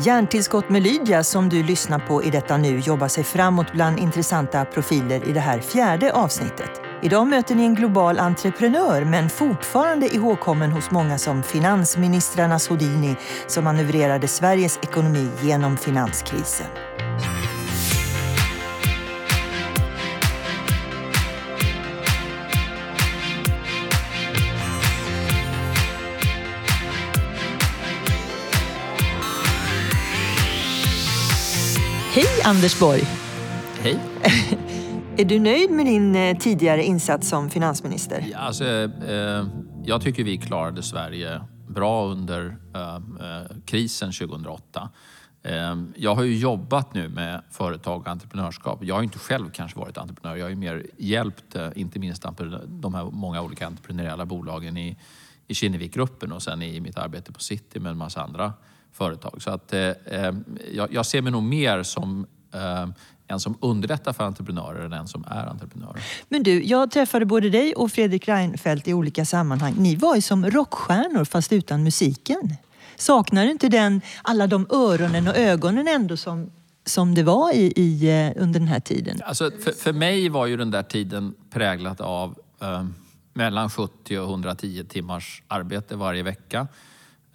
Hjärntillskott med Lydia som du lyssnar på i detta nu jobbar sig framåt bland intressanta profiler i det här fjärde avsnittet. Idag möter ni en global entreprenör men fortfarande ihågkommen hos många som finansministrarnas Houdini som manövrerade Sveriges ekonomi genom finanskrisen. Anders Borg! Hej. Är du nöjd med din eh, tidigare insats som finansminister? Ja, alltså, eh, jag tycker vi klarade Sverige bra under eh, eh krisen 2008. Eh, jag har ju jobbat nu med företag och entreprenörskap. Jag har inte själv kanske varit entreprenör. Jag har ju mer hjälpt, eh, inte minst de här många olika entreprenöriella bolagen i, i Kinnevikgruppen och sen i mitt arbete på City med en massa andra företag. Så att, jag, jag ser mig nog mer som en som underlättar för entreprenörer än en som är entreprenörer. Men du, jag träffade både dig och Fredrik Reinfeldt i olika sammanhang. Ni var ju som rockstjärnor fast utan musiken. Saknar du inte den, alla de öronen och ögonen ändå som, som det var i, i eh, under den här tiden? Alltså, för, för mig var ju den där tiden präglad av eh, mellan 70 och 110 timmars arbete varje vecka.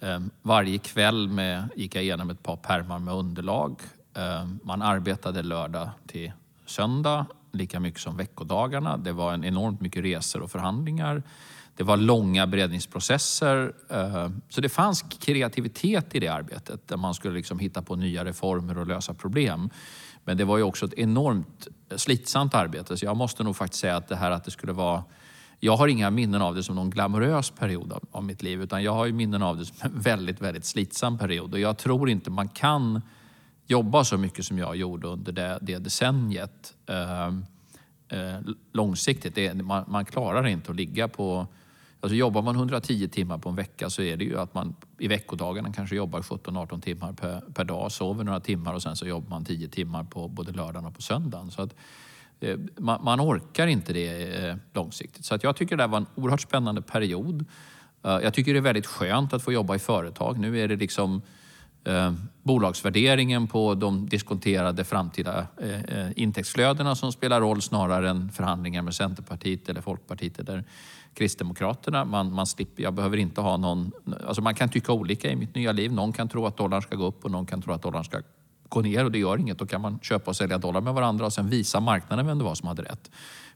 Eh, varje kväll med, gick jag igenom ett par pärmar med underlag. Eh, man arbetade lördag till söndag lika mycket som veckodagarna. Det var en enormt mycket resor och förhandlingar. Det var långa beredningsprocesser. Eh, så det fanns kreativitet i det arbetet där man skulle liksom hitta på nya reformer och lösa problem. Men det var ju också ett enormt slitsamt arbete. Så jag måste nog faktiskt säga att det här att det skulle vara jag har inga minnen av det som någon glamorös period av, av mitt liv utan jag har ju minnen av det som en väldigt, väldigt slitsam period. Och jag tror inte man kan jobba så mycket som jag gjorde under det, det decenniet eh, eh, långsiktigt. Det, man, man, klarar inte att ligga på... Alltså jobbar man 110 timmar på en vecka så är det ju att man i veckodagarna kanske jobbar 17-18 timmar per, per, dag, sover några timmar och sen så jobbar man 10 timmar på både lördagen och på söndagen. Så att, eh, man, man, orkar inte det eh, långsiktigt. Så att jag tycker det var en oerhört spännande period. Eh, jag tycker det är väldigt skönt att få jobba i företag. Nu är det liksom eh, bolagsvärderingen på de diskonterade framtida eh, eh, intäktsflödena som spelar roll snarare än förhandlingar med Centerpartiet eller Folkpartiet eller Kristdemokraterna. Man, man slipper, jag behöver inte ha någon... Alltså man kan tycka olika i mitt nya liv. Någon kan tro att dollarn ska gå upp och någon kan tro att dollarn ska gå ner och det gör inget. Då kan man köpa och sälja dollar med varandra och sen visa marknaden vem det var som hade rätt.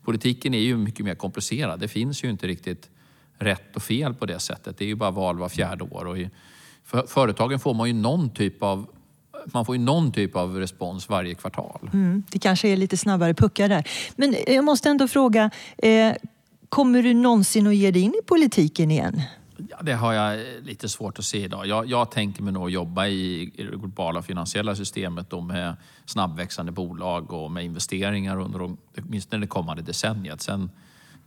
Politiken är ju mycket mer komplicerad. Det finns ju inte riktigt rätt och fel på det sättet. Det är ju bara val var fjärde år. Och i, för företagen får man ju någon typ av man får ju någon typ av respons varje kvartal. Mm, det kanske är lite snabbare puckar där. Men jag måste ändå fråga, eh, kommer du någonsin att ge dig in i politiken igen? Ja, det har jag lite svårt att se idag. Jag, jag tänker mig nog jobba i det globala finansiella systemet då med snabbväxande bolag och med investeringar under åtminstone det kommande decenniet. Sen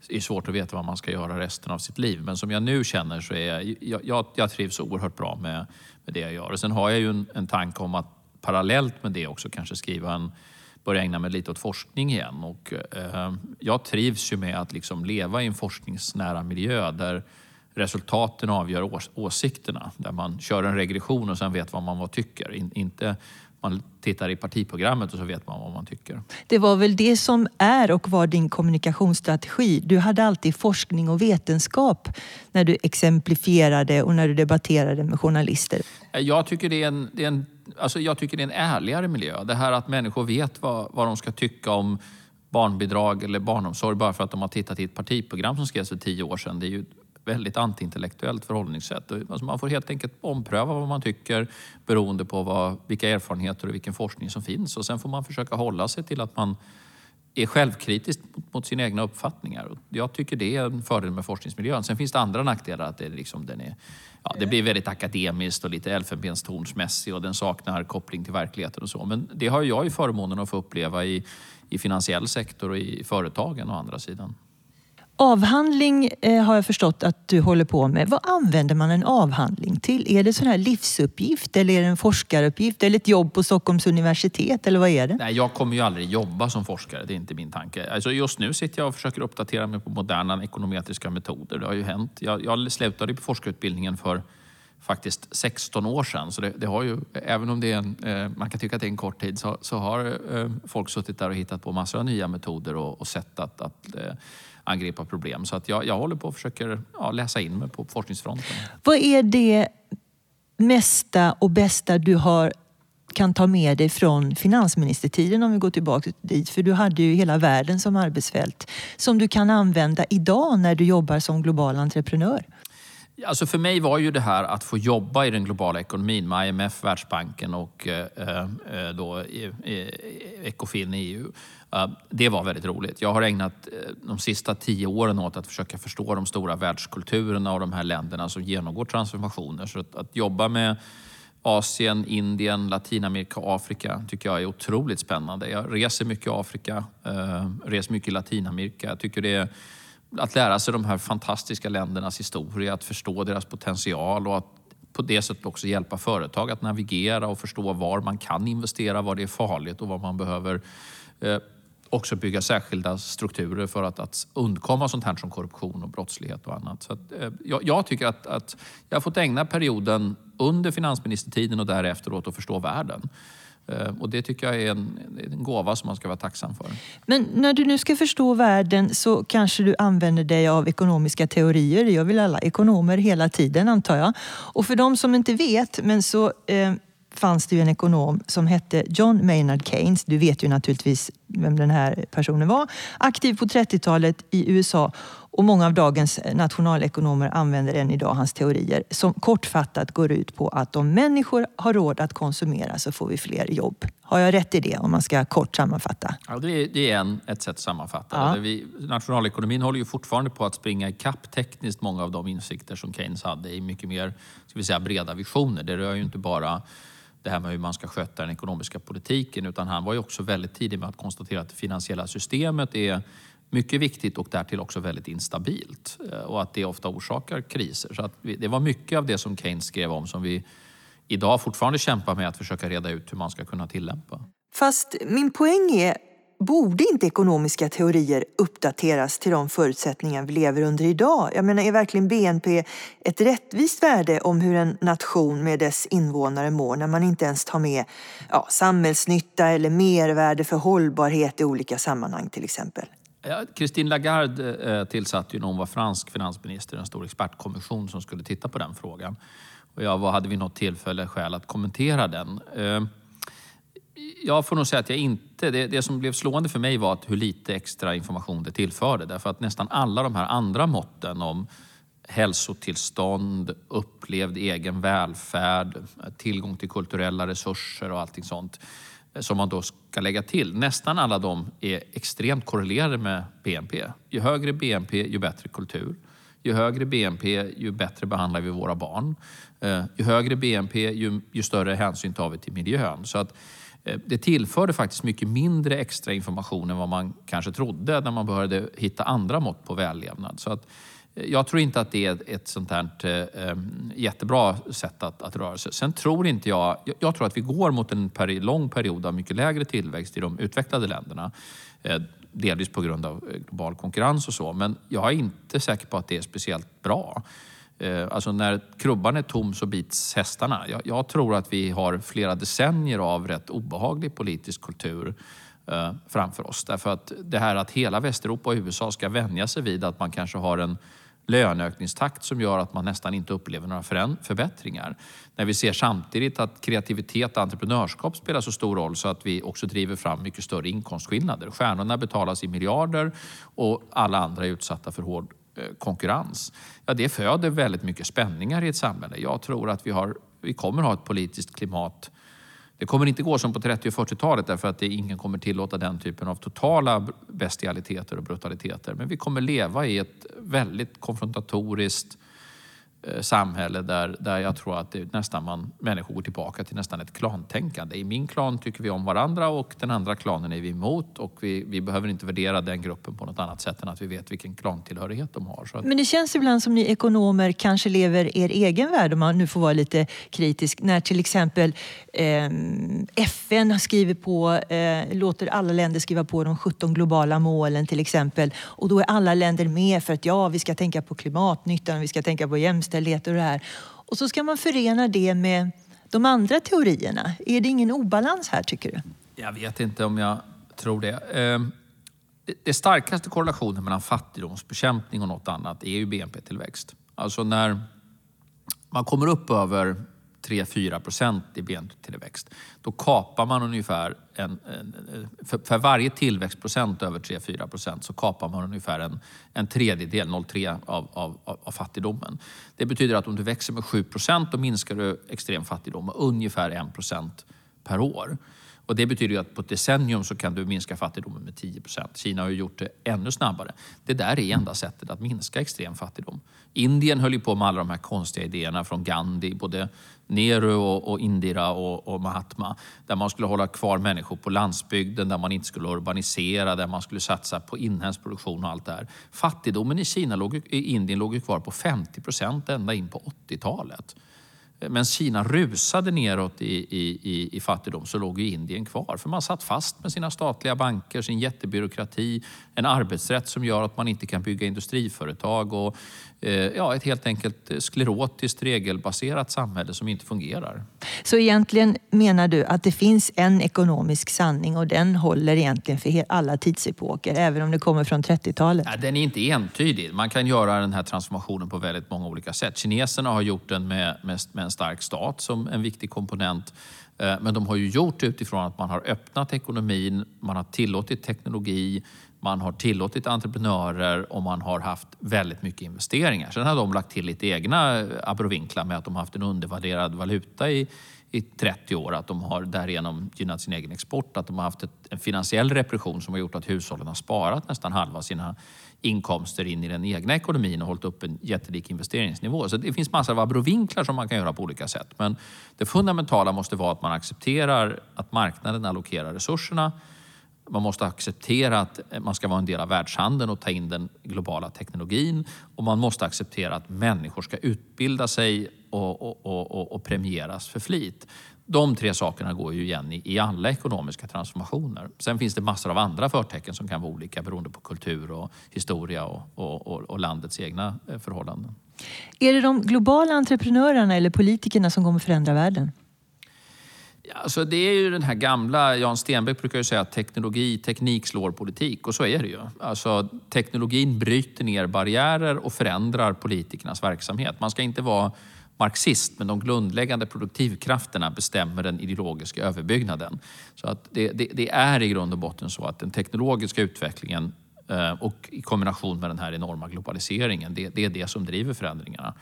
är svårt att veta vad man ska göra resten av sitt liv. Men som jag nu känner så är jag, jag, jag trivs oerhört bra med, med det jag gör. Och sen har jag ju en, en tanke om att parallellt med det också kanske skriva en, börja ägna mig lite åt forskning igen. Och, eh, jag trivs ju med att liksom leva i en forskningsnära miljö där resultaten avgör ås åsikterna. Där man kör en regression och sen vet vad man vad tycker. In, inte man tittar i partiprogrammet och så vet man vad man tycker. Det var väl det som är och var din kommunikationsstrategi. Du hade alltid forskning och vetenskap när du exemplifierade och när du debatterade med journalister. Jag tycker det är en, det är en, alltså jag tycker det är en ärligare miljö. Det här att människor vet vad, vad de ska tycka om barnbidrag eller barnomsorg bara för att de har tittat i ett partiprogram som skrevs för tio år sedan. Det är ju väldigt antiintellektuellt förhållningssätt. Alltså man får helt enkelt ompröva vad man tycker beroende på vad, vilka erfarenheter och vilken forskning som finns. Och sen får man försöka hålla sig till att man är självkritisk mot, mot sina egna uppfattningar. Jag tycker det är en fördel med forskningsmiljön. Sen finns det andra nackdelar. Att det, liksom, den är, ja, det blir väldigt akademiskt och lite elfenbenstornsmässigt och den saknar koppling till verkligheten och så. Men det har jag ju förmånen att få uppleva i, i finansiell sektor och i företagen å andra sidan. Avhandling eh, har jag förstått att du håller på med. Vad använder man en avhandling till? Är det sån här livsuppgift eller är det en forskaruppgift eller ett jobb på Stockholms universitet eller vad är det? Nej, jag kommer ju aldrig jobba som forskare. Det är inte min tanke. Alltså just nu sitter jag och försöker uppdatera mig på moderna ekonometriska metoder. Det har ju hänt. Jag, jag slutade på forskarutbildningen för faktiskt 16 år sedan. Så det, det, har ju, även om det är en, eh, man kan tycka att det är en kort tid så, så har eh, folk suttit där och hittat på massor av nya metoder och, och sett att, att eh, angripa problem. Så att jag, jag håller på och försöker ja, läsa in mig på forskningsfronten. Vad är det mesta och bästa du har kan ta med dig från finansministertiden om vi går tillbaka dit. För du hade ju hela världen som arbetsfält som du kan använda idag när du jobbar som global entreprenör. Alltså för mig var ju det här att få jobba i den globala ekonomin med IMF, Världsbanken och eh, eh då, eh, Ecofin i EU. Eh, det var väldigt roligt. Jag har ägnat eh, de sista tio åren åt att försöka förstå de stora världskulturerna och de här länderna som genomgår transformationer. Så att, att jobba med Asien, Indien, Latinamerika och Afrika tycker jag är otroligt spännande. Jag reser mycket i Afrika, eh, reser mycket i Latinamerika. Jag tycker det är att lära sig de här fantastiska ländernas historia, att förstå deras potential och att på det sättet också hjälpa företag att navigera och förstå var man kan investera, var det är farligt och var man behöver eh, också bygga särskilda strukturer för att, att undkomma sånt här som korruption och brottslighet och annat. Så att, eh, jag, jag, tycker att, att jag har fått ägna perioden under finansministertiden och därefter åt att förstå världen. Eh, och det tycker jag är en, en gåva som man ska vara tacksam för. Men när du nu ska förstå världen så kanske du använder dig av ekonomiska teorier. Det gör väl alla ekonomer hela tiden antar jag. Och för de som inte vet, men så eh, fanns det ju en ekonom som hette John Maynard Keynes. Du vet ju naturligtvis vem den här personen var. Aktiv på 30-talet i USA och många av dagens nationalekonomer använder än idag hans teorier som kortfattat går ut på att om människor har råd att konsumera så får vi fler jobb. Har jag rätt i det om man ska kort sammanfatta? Ja, det är, det är en, ett sätt att sammanfatta ja. vi, Nationalekonomin håller ju fortfarande på att springa ikapp tekniskt många av de insikter som Keynes hade i mycket mer ska vi säga, breda visioner. Det rör ju inte bara det här med hur man ska sköta den ekonomiska politiken utan han var ju också väldigt tidig med att konstatera att det finansiella systemet är mycket viktigt och därtill också väldigt instabilt eh, och att det ofta orsakar kriser. Så att det var mycket av det som Keynes skrev om som vi idag fortfarande kämpar med att försöka reda ut hur man ska kunna tillämpa. Fast min poäng är Borde inte ekonomiska teorier uppdateras till de förutsättningar vi lever under idag? Jag menar, är verkligen BNP ett rättvist värde om hur en nation med dess invånare mår när man inte ens tar med ja, samhällsnytta eller mervärde för hållbarhet i olika sammanhang till exempel? Christine Lagarde eh, tillsatte ju när hon var fransk finansminister en stor expertkommission som skulle titta på den frågan. Och jag hade vid något tillfälle skäl att kommentera den. Eh, jag får nog säga att jag inte... Det, det, som blev slående för mig var att hur lite extra information det tillförde. Därför att nästan alla de här andra måtten om hälsotillstånd, upplevd egen välfärd, tillgång till kulturella resurser och allting sånt som man då ska lägga till. Nästan alla de är extremt korrelerade med BNP. Ju högre BNP, ju bättre kultur. Ju högre BNP, ju bättre behandlar vi våra barn. Eh, ju högre BNP, ju, ju större hänsyn tar vi till miljön. Så att Eh, Eh, det tillförde faktiskt mycket mindre extra information än vad man kanske trodde när man började hitta andra mått på vällevnad. Så att eh, jag tror inte att det är ett sånt här eh, jättebra sätt att, att röra sig. Sen tror inte jag... Jag tror att vi går mot en peri, lång period av mycket lägre tillväxt i de utvecklade länderna. delvis på grund av global konkurrens och så. Men jag är inte säker på att det är speciellt bra. Eh, alltså när krubban är tom så bits hästarna. Jag, jag, tror att vi har flera decennier av rätt obehaglig politisk kultur eh, framför oss. Därför att det här att hela Västeuropa och USA ska vänja sig vid att man kanske har en löneökningstakt som gör att man nästan inte upplever några förbättringar. När vi ser samtidigt att kreativitet och entreprenörskap spelar så stor roll så att vi också driver fram mycket större inkomstskillnader. Stjärnorna betalas i miljarder och alla andra är utsatta för hård Eh, konkurrens, ja, det föder väldigt mycket spänningar i ett samhälle. Jag tror att vi, har, vi kommer ha ett politiskt klimat det kommer inte gå som på 30 och 40-talet därför att det, ingen kommer tillåta den typen av totala bestialiteter och brutaliteter. Men vi kommer leva i ett väldigt konfrontatoriskt Eh, Eh, samhälle där, där jag tror att det nästan man, människor går tillbaka till nästan ett klantänkande. I min klan tycker vi om varandra och den andra klanen är vi emot och vi, vi behöver inte värdera den gruppen på något annat sätt än att vi vet vilken klantillhörighet de har. Att... Men det känns ibland som ni ekonomer kanske lever er egen värld om man nu får vara lite kritisk. När till exempel eh, FN skriver på, eh, låter alla länder skriva på de 17 globala målen till exempel och då är alla länder med för att ja, vi ska tänka på klimatnyttan, vi ska tänka på jämställdhet jämställdhet och det här. Och så ska man förena det med de andra teorierna. Är det ingen obalans här tycker du? Jag vet inte om jag tror det. Ehm, det starkaste korrelationen mellan fattigdomsbekämpning och något annat är ju BNP-tillväxt. Alltså när man kommer upp över 3-4 procent i BNP-tillväxt, då kapar man ungefär en, en, för, för, varje tillväxtprocent över 3-4 procent så kapar man ungefär en, en tredjedel, 0,3 av, av, av fattigdomen. Det betyder att om du växer med 7 procent då minskar du extrem fattigdom med ungefär 1 procent per år. Och det betyder att på ett decennium så kan du minska fattigdomen med 10 procent. Kina har ju gjort det ännu snabbare. Det där är enda sättet att minska extrem fattigdom. Indien höll ju på med alla de här konstiga idéerna från Gandhi, både Nehru och, Indira och, och, Mahatma. Där man skulle hålla kvar människor på landsbygden, där man inte skulle urbanisera, där man skulle satsa på inhemsk produktion och allt det här. Fattigdomen i, Kina låg, i Indien låg ju kvar på 50 procent ända in på 80-talet. Men Kina rusade neråt i, i, i fattigdom så låg ju Indien kvar. För man satt fast med sina statliga banker, sin jättebyråkrati, en arbetsrätt som gör att man inte kan bygga industriföretag och ja, ett helt enkelt sklerotiskt regelbaserat samhälle som inte fungerar. Så egentligen menar du att det finns en ekonomisk sanning och den håller egentligen för alla tidsepoker, även om det kommer från 30-talet? Ja, den är inte entydig. Man kan göra den här transformationen på väldigt många olika sätt. Kineserna har gjort den med, med, med en stark stat som en viktig komponent. Eh, men de har ju gjort det utifrån att man har öppnat ekonomin, man har tillåtit teknologi, man har tillåtit entreprenörer och man har haft väldigt mycket investeringar. Sen har de lagt till lite egna abrovinklar med att de har haft en undervärderad valuta i, i 30 år, att de har därigenom gynnat sin egen export, att de har haft ett, en finansiell repression som har gjort att hushållen har sparat nästan halva sina inkomster in i den egna ekonomin och hållit upp en jättelik investeringsnivå. Så det finns massor av abrovinklar som man kan göra på olika sätt. Men det fundamentala måste vara att man accepterar att marknaden allokerar resurserna. Man måste acceptera att man ska vara en del av världshandeln och ta in den globala teknologin. Och man måste acceptera att människor ska utbilda sig och, och, och, och premieras för flit. De tre sakerna går ju igen i, i alla ekonomiska transformationer. Sen finns det massor av andra förtecken som kan vara olika beroende på kultur och historia och, och, och landets egna eh, förhållanden. Är det de globala entreprenörerna eller politikerna som kommer förändra världen? Alltså det är ju den här gamla, Jan Stenbeck brukar ju säga att teknologi, teknik slår politik och så är det ju. Alltså, teknologin bryter ner barriärer och förändrar politikernas verksamhet. Man ska inte vara marxist, men de grundläggande produktivkrafterna bestämmer den ideologiska överbyggnaden. Så att det, det, det är i grund och botten så att den teknologiska utvecklingen eh, och i kombination med den här enorma globaliseringen, det, det är det som driver förändringarna.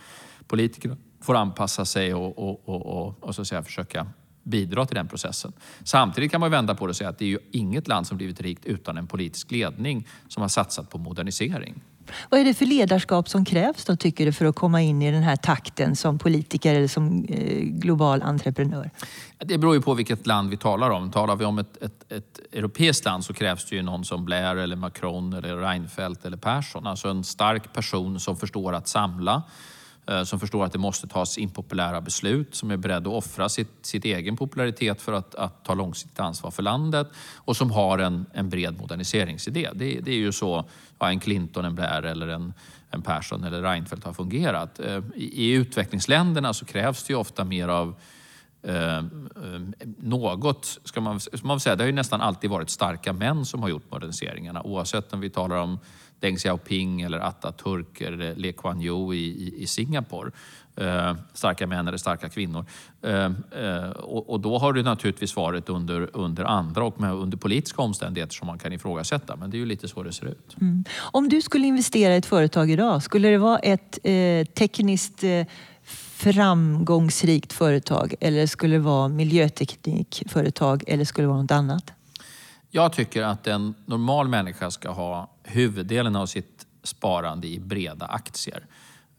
Politikerna får anpassa sig och, och, och, och, och så att säga, försöka bidra till den processen. Samtidigt kan man vända på det och säga att det är ju inget land som blivit rikt utan en politisk ledning som har satsat på modernisering. Vad är det för ledarskap som krävs då, tycker du, för att komma in i den här takten som politiker eller som eh, global entreprenör? Det beror ju på vilket land vi talar om. Talar vi om ett, ett, ett europeiskt land så krävs det ju någon som Blair, eller Macron, eller Reinfeldt eller Persson. Alltså en stark person som förstår att samla, Eh, som förstår att det måste tas impopulära beslut, som är beredd att offra sitt, sitt egen popularitet för att, att ta långsiktigt ansvar för landet och som har en, en bred moderniseringsidé. Det, det är ju så ja, en Clinton, en Blair eller en, en Persson eller Reinfeldt har fungerat. Eh, I, I utvecklingsländerna så krävs det ju ofta mer av eh, eh, något, ska man, ska man säga, det har ju nästan alltid varit starka män som har gjort moderniseringarna oavsett om vi talar om Deng Xiaoping eller Atatürk eller Lee Kuan Yew i, i, i Singapore. Eh, starka män eller starka kvinnor. Eh, eh, och, och, då har det naturligtvis varit under, under andra och med, under politiska omständigheter som man kan ifrågasätta. Men det är ju lite så det ser ut. Mm. Om du skulle investera i ett företag idag, skulle det vara ett eh, tekniskt eh, framgångsrikt företag eller skulle det vara miljöteknikföretag eller skulle det vara något annat? Jag tycker att en normal människa ska ha huvuddelen av sitt sparande i breda aktier.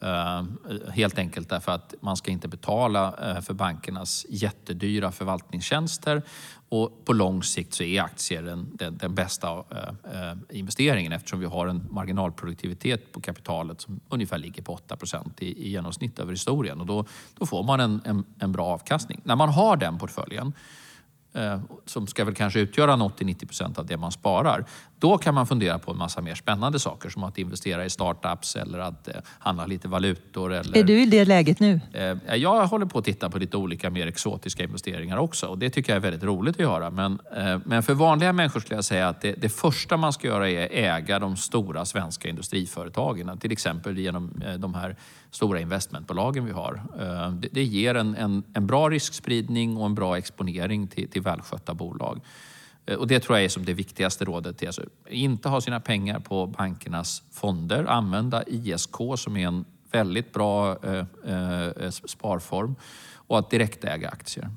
Eh, helt enkelt därför att man ska inte betala eh, för bankernas jättedyra förvaltningstjänster och på lång sikt så är aktier den, den, den bästa eh, investeringen eftersom vi har en marginalproduktivitet på kapitalet som ungefär ligger på 8 i, i genomsnitt över historien och då, då får man en, en, en bra avkastning. När man har den portföljen som ska väl kanske utgöra 80-90 procent av det man sparar, då kan man fundera på en massa mer spännande saker som att investera i startups eller att eh, handla lite valutor. Eller, är du i det läget nu? Eh, jag håller på att titta på lite olika mer exotiska investeringar också och det tycker jag är väldigt roligt att göra. Men, eh, men för vanliga människor skulle jag säga att det, det första man ska göra är äga de stora svenska industriföretagen. Till exempel genom de här stora investmentbolagen vi har. Det, det ger en, en, en, bra riskspridning och en bra exponering till, till välskötta bolag. Eh, och det tror jag är som det viktigaste rådet. Alltså, inte ha sina pengar på bankernas fonder. Använda ISK som är en väldigt bra eh, eh, sparform och att direktäga aktier.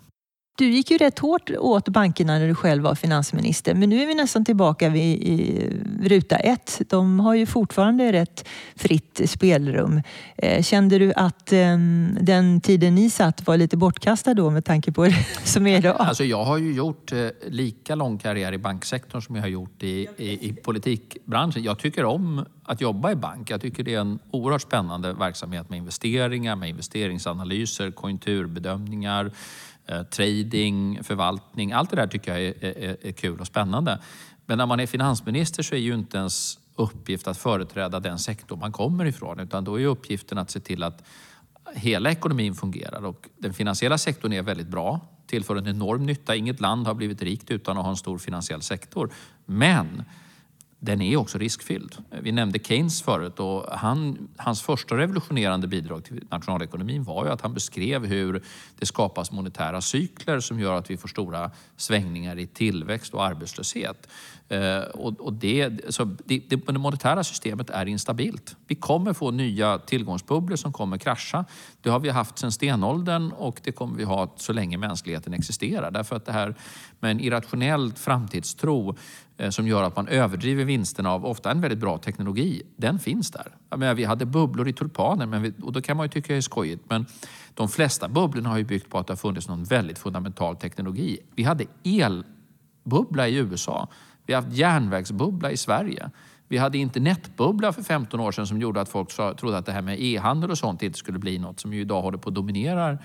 Du gick ju rätt hårt åt bankerna när du själv var finansminister men nu är vi nästan tillbaka vid i ruta ett. De har ju fortfarande rätt fritt spelrum. Eh, kände du att ehm, den tiden ni satt var lite bortkastad då med tanke på det som är idag? Alltså jag har ju gjort eh, lika lång karriär i banksektorn som jag har gjort i, i, i politikbranschen. Jag tycker om att jobba i bank. Jag tycker det är en oerhört spännande verksamhet med investeringar, med investeringsanalyser, konjunkturbedömningar Eh, trading, förvaltning. Allt det där tycker jag är, är, är kul och spännande. Men när man är finansminister så är ju inte ens uppgift att företräda den sektor man kommer ifrån utan då är uppgiften att se till att hela ekonomin fungerar och den finansiella sektorn är väldigt bra, tillför en enorm nytta. Inget land har blivit rikt utan att ha en stor finansiell sektor. Men den är också riskfylld. Vi nämnde Keynes förut och han, hans första revolutionerande bidrag till nationalekonomin var ju att han beskrev hur det skapas monetära cykler som gör att vi får stora svängningar i tillväxt och arbetslöshet. Eh, och, och det, så det, det, det monetära systemet är instabilt. Vi kommer få nya tillgångsbubblor som kommer krascha. Det har vi haft sedan stenåldern och det kommer vi ha så länge mänskligheten existerar. Därför att det här med en irrationell framtidstro Eh, som gör att man överdriver vinsterna av ofta en väldigt bra teknologi, den finns där. Jag menar, vi hade bubblor i tulpaner men vi, och då kan man ju tycka det är skojigt men de flesta bubblorna har ju byggt på att det har funnits någon väldigt fundamental teknologi. Vi hade elbubbla i USA. Vi har haft järnvägsbubbla i Sverige. Vi hade internetbubbla för 15 år sedan som gjorde att folk trodde att det här med e-handel och sånt inte skulle bli något som ju idag håller på att dominerar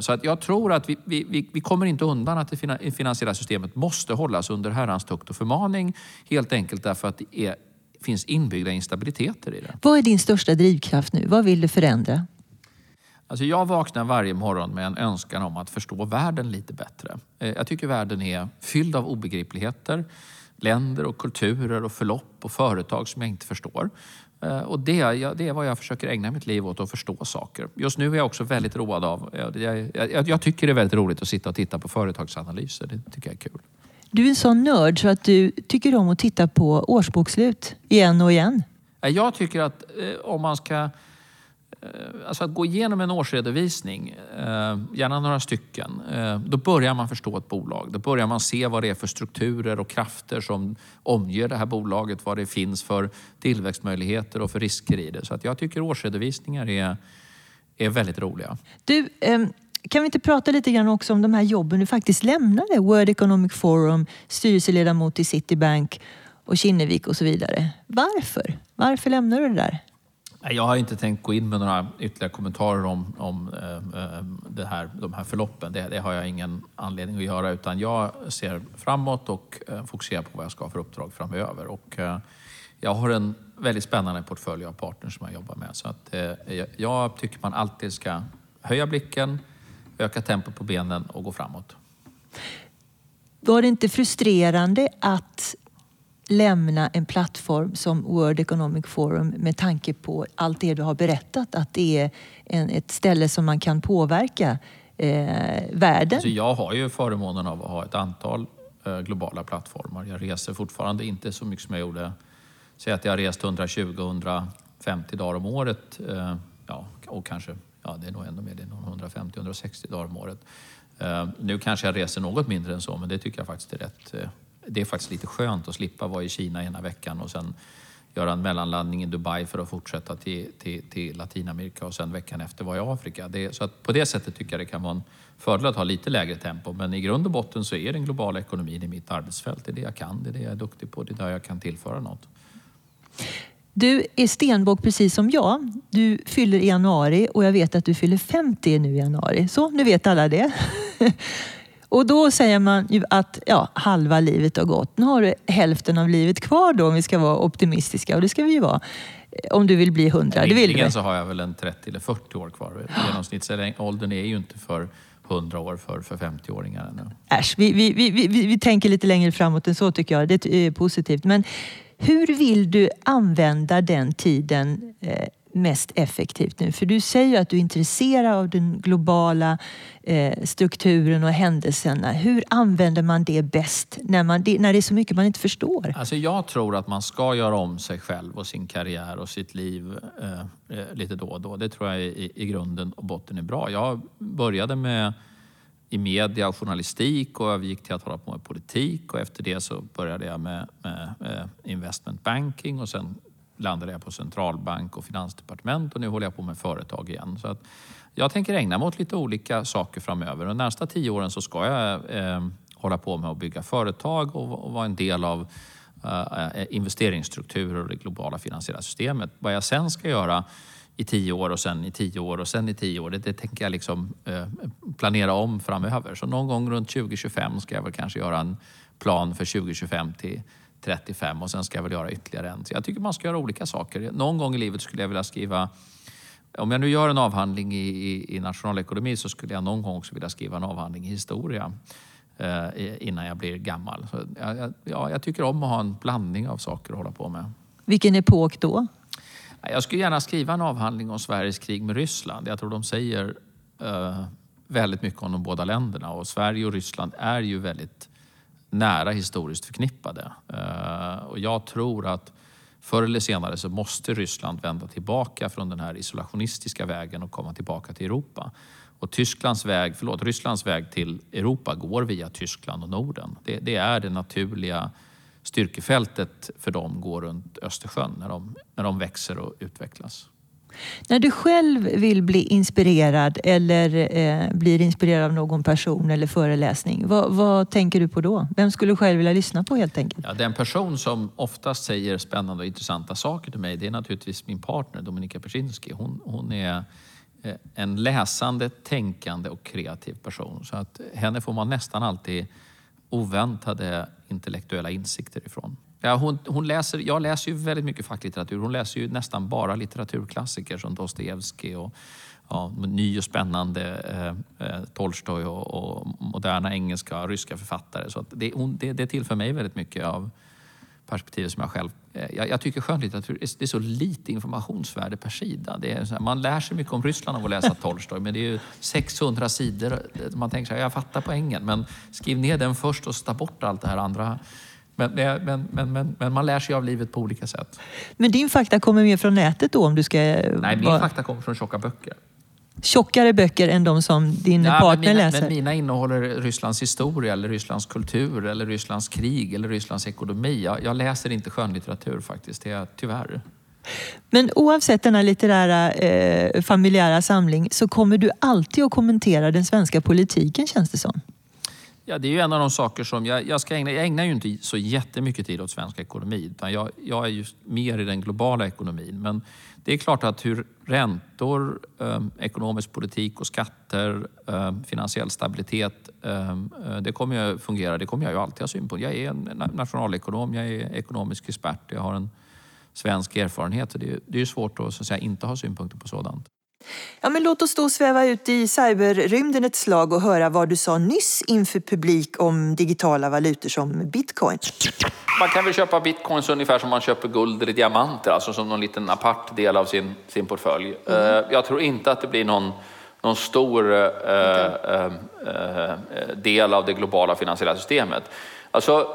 så att jag tror att vi, vi, vi kommer inte undan att det finansiella systemet måste hållas under herrans tukt och förmaning. Helt enkelt därför att det är, finns inbyggda instabiliteter i det. Vad är din största drivkraft nu? Vad vill du förändra? Alltså jag vaknar varje morgon med en önskan om att förstå världen lite bättre. Eh, jag tycker världen är fylld av obegripligheter. Länder och kulturer och förlopp och företag som jag inte förstår. Eh, och det, det är vad jag försöker ägna mitt liv åt, att förstå saker. Just nu är jag också väldigt road av... Jag, jag, jag tycker det är väldigt roligt att sitta och titta på företagsanalyser. Det tycker jag är kul. Du är en sån nörd så att du tycker om att titta på årsbokslut igen och igen. Jag tycker att eh, om man ska Eh, Eh, alltså att gå igenom en årsredovisning, eh, gärna några stycken, eh, då börjar man förstå ett bolag. Då börjar man se vad det är för strukturer och krafter som omger det här bolaget, vad det finns för tillväxtmöjligheter och för risker i det. Så att jag tycker årsredovisningar är, är väldigt roliga. Du, ehm, kan vi inte prata lite grann också om de här jobben du faktiskt lämnade? World Economic Forum, styrelseledamot i Citibank och Kinnevik och så vidare. Varför? Varför lämnade du det där? Jag har inte tänkt gå in med några ytterligare kommentarer om, om eh, eh, det här, de här förloppen. Det, det, har jag ingen anledning att göra utan jag ser framåt och eh, fokuserar på vad jag ska ha för uppdrag framöver. Och, jag har en väldigt spännande portfölj av partners som jag jobbar med. Så att, jag tycker man alltid ska höja blicken, öka tempot på benen och gå framåt. Var det inte frustrerande att lämna en plattform som World Economic Forum med tanke på allt det du har berättat, att det är en, ett ställe som man kan påverka eh, världen? Alltså jag har ju förmånen av att ha ett antal eh, globala plattformar. Jag reser fortfarande inte så mycket som jag gjorde. Säg att jag har rest 120-150 dagar om året. Eh, ja, och kanske, ja det är nog ännu mer, det är 150-160 dagar om året. Eh, nu kanske jag reser något mindre än så, men det tycker jag faktiskt är rätt eh, det är faktiskt lite skönt att slippa vara i Kina ena veckan och sen göra en mellanlandning i Dubai för att fortsätta till, till, till Latinamerika och sen veckan efter vara i Afrika. Det, så att på det sättet tycker jag det kan vara en fördel att ha lite lägre tempo. Men i grund och botten så är den globala ekonomin i mitt arbetsfält. Det är det jag kan, det är det jag är duktig på, det är där jag kan tillföra något. Du är stenbock precis som jag. Du fyller i januari och jag vet att du fyller 50 nu i januari. Så, nu vet alla det. Och då säger man ju att ja, halva livet har gått. Nu har du hälften av livet kvar då om vi ska vara optimistiska och det ska vi ju vara. Om du vill bli hundra. Rimligen så har jag väl en 30 eller 40 år kvar. Genomsnittsåldern är ju inte för 100 år för, för 50-åringar ännu. Äsch, vi, vi, vi, vi, vi tänker lite längre framåt än så tycker jag. Det är positivt. Men hur vill du använda den tiden eh, mest effektivt nu? För du säger ju att du är intresserad av den globala eh, strukturen och händelserna. Hur använder man det bäst när, man, det, när det är så mycket man inte förstår? Alltså jag tror att man ska göra om sig själv och sin karriär och sitt liv eh, eh lite då och då. Det tror jag i, i grunden och botten är bra. Jag började med i media och journalistik och övergick till att hålla på med politik och efter det så började jag med, med eh, investment banking och sen landade jag på centralbank och finansdepartement och nu håller jag på med företag igen. Så att jag tänker ägna mig åt lite olika saker framöver. De närmsta tio åren så ska jag eh, hålla på med att bygga företag och, och vara en del av eh, eh, investeringsstrukturer och det globala finansiella systemet. Vad jag sen ska göra i tio år och sen i tio år och sen i tio år. Det, det tänker jag liksom eh, planera om framöver. Så någon gång runt 2025 ska jag väl kanske göra en plan för 2025 till 35 och sen ska jag väl göra ytterligare en. Så jag tycker man ska göra olika saker. Någon gång i livet skulle jag vilja skriva om jag nu gör en avhandling i, i, i nationalekonomi så skulle jag någon gång också vilja skriva en avhandling i historia eh, innan jag blir gammal. Så jag, ja, jag tycker om att ha en blandning av saker att hålla på med. Vilken epok då? Jag skulle gärna skriva en avhandling om Sveriges krig med Ryssland. Jag tror de säger uh, väldigt mycket om de båda länderna och Sverige och Ryssland är ju väldigt nära historiskt förknippade. Eh, och jag tror att förr eller senare så måste Ryssland vända tillbaka från den här isolationistiska vägen och komma tillbaka till Europa. Och Tysklands väg, förlåt, Rysslands väg till Europa går via Tyskland och Norden. Det, det är det naturliga styrkefältet för dem går runt Östersjön när de, när de växer och utvecklas. När du själv vill bli inspirerad eller eh, blir inspirerad av någon person eller föreläsning, vad, vad, tänker du på då? Vem skulle du själv vilja lyssna på helt enkelt? Ja, den person som oftast säger spännande och intressanta saker till mig, det är naturligtvis min partner Dominika Persinski. Hon, hon är eh, en läsande, tänkande och kreativ person. Så att henne får man nästan alltid oväntade intellektuella insikter ifrån. Ja, hon, hon läser, jag läser ju väldigt mycket facklitteratur. Hon läser ju nästan bara litteraturklassiker som Dostojevskij och ja, ny och spännande eh, eh Tolstoj och, och, moderna engelska och ryska författare. Så det, hon, det, det tillför mig väldigt mycket av perspektivet som jag själv... Eh, jag, jag tycker skönlitteratur det är så lite informationsvärde per sida. Det är här, man lär sig mycket om Ryssland av att läsa Tolstoj men det är ju 600 sidor. Eh, man tänker så här, jag fattar poängen men skriv ner den först och ta bort allt det här andra. Men, men, men, men, man lär sig av livet på olika sätt. Men din fakta kommer mer från nätet då? om du ska... Nej, min fakta kommer från tjocka böcker tjockare böcker än de som din ja, partner men mina, läser? Men mina innehåller Rysslands historia, eller Rysslands kultur, eller Rysslands krig eller Rysslands ekonomi. Jag, jag läser inte skönlitteratur faktiskt, det är tyvärr. Men oavsett denna litterära eh, familjära samling så kommer du alltid att kommentera den svenska politiken känns det som. Ja, det är ju en av de saker som jag, jag ska ägna. Jag ägnar ju inte så jättemycket tid åt svensk ekonomi utan jag, jag är just mer i den globala ekonomin. Men det är klart att hur räntor, eh, ekonomisk politik och skatter, eh, finansiell stabilitet, ehm, eh, det kommer ju fungera. Det kommer jag ju alltid ha synpunkter Jag är en nationalekonom, jag är ekonomisk expert, jag har en svensk erfarenhet. Det är, det är svårt att, så att säga, inte ha synpunkter på sådant. Ja, men låt oss då sväva ut i cyberrymden ett slag och höra vad du sa nyss inför publik om digitala valutor som bitcoin. Man kan väl köpa bitcoins ungefär som man köper guld eller diamanter, alltså som någon liten apart del av sin, sin portfölj. Mm. Jag tror inte att det blir någon, någon stor äh, äh, äh, del av det globala finansiella systemet. Alltså,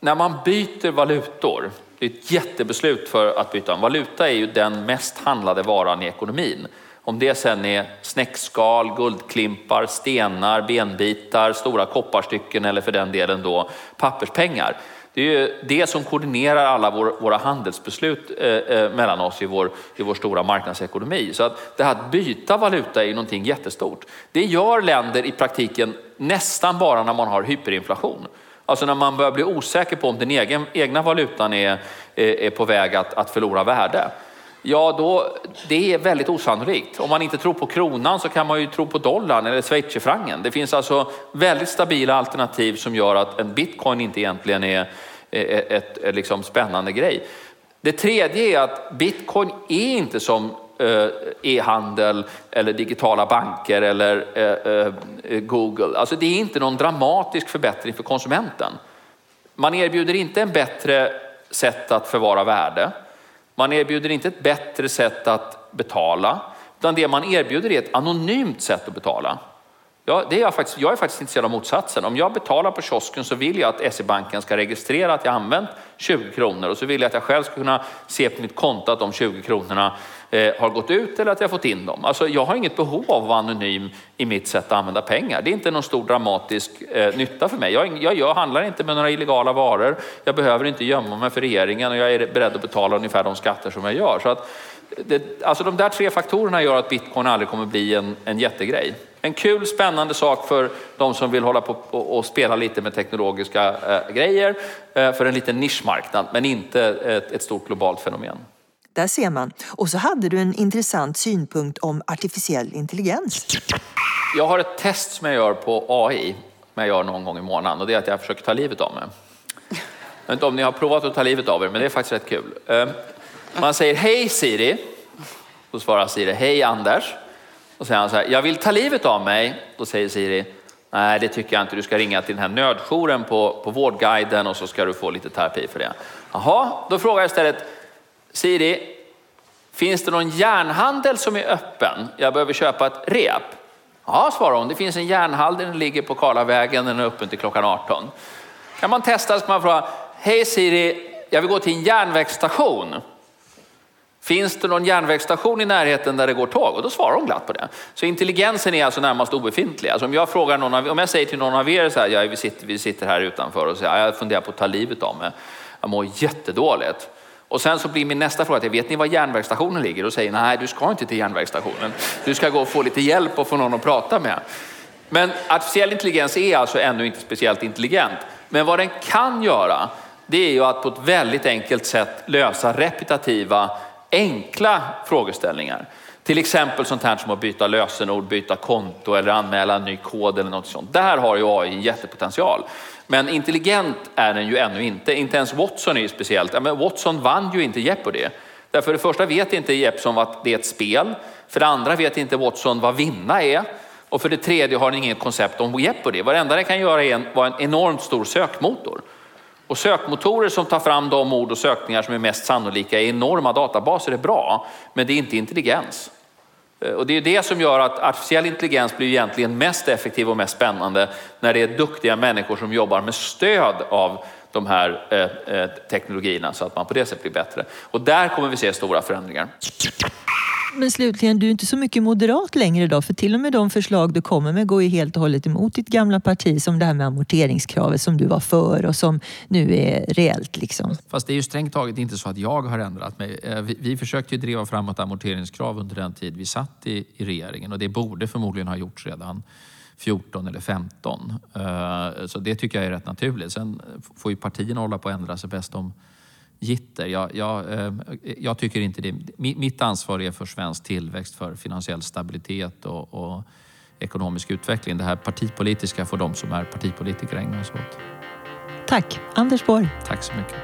när man byter valutor, det är ett jättebeslut för att byta. En valuta är ju den mest handlade varan i ekonomin. Om det sen är snäckskal, guldklimpar, stenar, benbitar, stora kopparstycken eller för den delen då papperspengar. Det är ju det som koordinerar alla våra handelsbeslut eh, eh, mellan oss i vår, i vår stora marknadsekonomi. Så att det här att byta valuta är ju någonting jättestort. Det gör länder i praktiken nästan bara när man har hyperinflation. Alltså när man börjar bli osäker på om den egen, egna valutan är, är på väg att, att förlora värde. Ja, då, det är väldigt osannolikt. Om man inte tror på kronan så kan man ju tro på dollarn eller schweizerfrancen. Det finns alltså väldigt stabila alternativ som gör att en bitcoin inte egentligen är ett, ett liksom spännande grej. Det tredje är att bitcoin är inte som eh, e-handel eller digitala banker eller eh, eh, Google. Alltså det är inte någon dramatisk förbättring för konsumenten. Man erbjuder inte en bättre sätt att förvara värde. Man erbjuder inte ett bättre sätt att betala, utan det man erbjuder är ett anonymt sätt att betala. Ja, det är jag, faktiskt, jag är faktiskt intresserad av motsatsen. Om jag betalar på kiosken så vill jag att SE-banken ska registrera att jag använt 20 kronor och så vill jag att jag själv ska kunna se på mitt konto att de 20 kronorna eh, har gått ut eller att jag fått in dem. Alltså, jag har inget behov av att vara anonym i mitt sätt att använda pengar. Det är inte någon stor dramatisk eh, nytta för mig. Jag, jag, jag handlar inte med några illegala varor. Jag behöver inte gömma mig för regeringen och jag är beredd att betala ungefär de skatter som jag gör. Så att, det, alltså de där tre faktorerna gör att bitcoin aldrig kommer bli en, en jättegrej. En kul, spännande sak för de som vill hålla på och spela lite med teknologiska eh, grejer eh, för en liten nischmarknad, men inte ett, stort globalt fenomen. Där ser man. Och så hade du en intressant synpunkt om artificiell intelligens. Jag har ett test som jag gör på AI, som jag gör någon gång i månaden och det är att jag försöker ta livet av mig. Jag vet inte om ni har provat att ta livet av er, men det är faktiskt rätt kul. Eh, man säger hej Siri, då svarar Siri hej Anders. Då säger han så här, jag vill ta livet av mig. Då säger Siri, nej det tycker jag inte, du ska ringa till den här nödjouren på, på Vårdguiden och så ska du få lite terapi för det. Jaha, då frågar jag istället, Siri, finns det någon järnhandel som är öppen? Jag behöver köpa ett rep. Ja, svarar hon, det finns en järnhandel, den ligger på Karlavägen, den är öppen till klockan 18. Kan man testa så kan man fråga, hej Siri, jag vill gå till en järnvägsstation. Finns det någon järnvägsstation i närheten där det går tåg? Och då svarar de glatt på det. Så intelligensen är alltså närmast obefintlig. Alltså om, jag frågar någon av, om jag säger till någon av er så här, ja, vi, sitter, vi sitter här utanför och säger, jag funderar på att ta livet av mig. Jag mår jättedåligt. Och sen så blir min nästa fråga, vet ni var järnvägsstationen ligger? Och säger, nej du ska inte till järnvägsstationen. Du ska gå och få lite hjälp och få någon att prata med. Men artificiell intelligens är alltså ännu inte speciellt intelligent. Men vad den kan göra, det är ju att på ett väldigt enkelt sätt lösa repetitiva enkla frågeställningar. Till exempel sånt här som att byta lösenord, byta konto eller anmäla en ny kod eller något sånt. Där har ju AI en jättepotential. Men intelligent är den ju ännu inte. Inte ens Watson är ju speciellt. Men Watson vann ju inte Jeopardy. Därför för det första vet inte Jeppson att det är ett spel. För det andra vet inte Watson vad vinna är. Och för det tredje har den inget koncept om Jeopardy. Varenda den kan göra är vara en enormt stor sökmotor. Och sökmotorer som tar fram de ord och sökningar som är mest sannolika i enorma databaser är bra, men det är inte intelligens. Eh, och det är det som gör att artificiell intelligens blir egentligen mest effektiv och mest spännande när det är duktiga människor som jobbar med stöd av de här eh, eh, teknologierna så att man på det sättet blir bättre. Och där kommer vi se stora förändringar. Men slutligen, du är inte så mycket moderat längre idag för till och med de förslag du kommer med går ju helt och hållet emot ditt gamla parti som det här med amorteringskravet som du var för och som nu är reellt. Liksom. Fast det är ju strängt taget inte så att jag har ändrat mig. Eh, vi, vi försökte ju driva fram ett amorteringskrav under den tid vi satt i, i regeringen och det borde förmodligen ha gjorts redan 14 eller 15. Eh, så det tycker jag är rätt naturligt. Sen får ju partierna hålla på att ändra sig bäst om gitter. Jag, jag, eh, jag, tycker inte det. Mitt ansvar är för svensk tillväxt, för finansiell stabilitet och, och ekonomisk utveckling. Det här partipolitiska får de som är partipolitiker ägna sig åt. Tack, Anders Borg. Tack så mycket.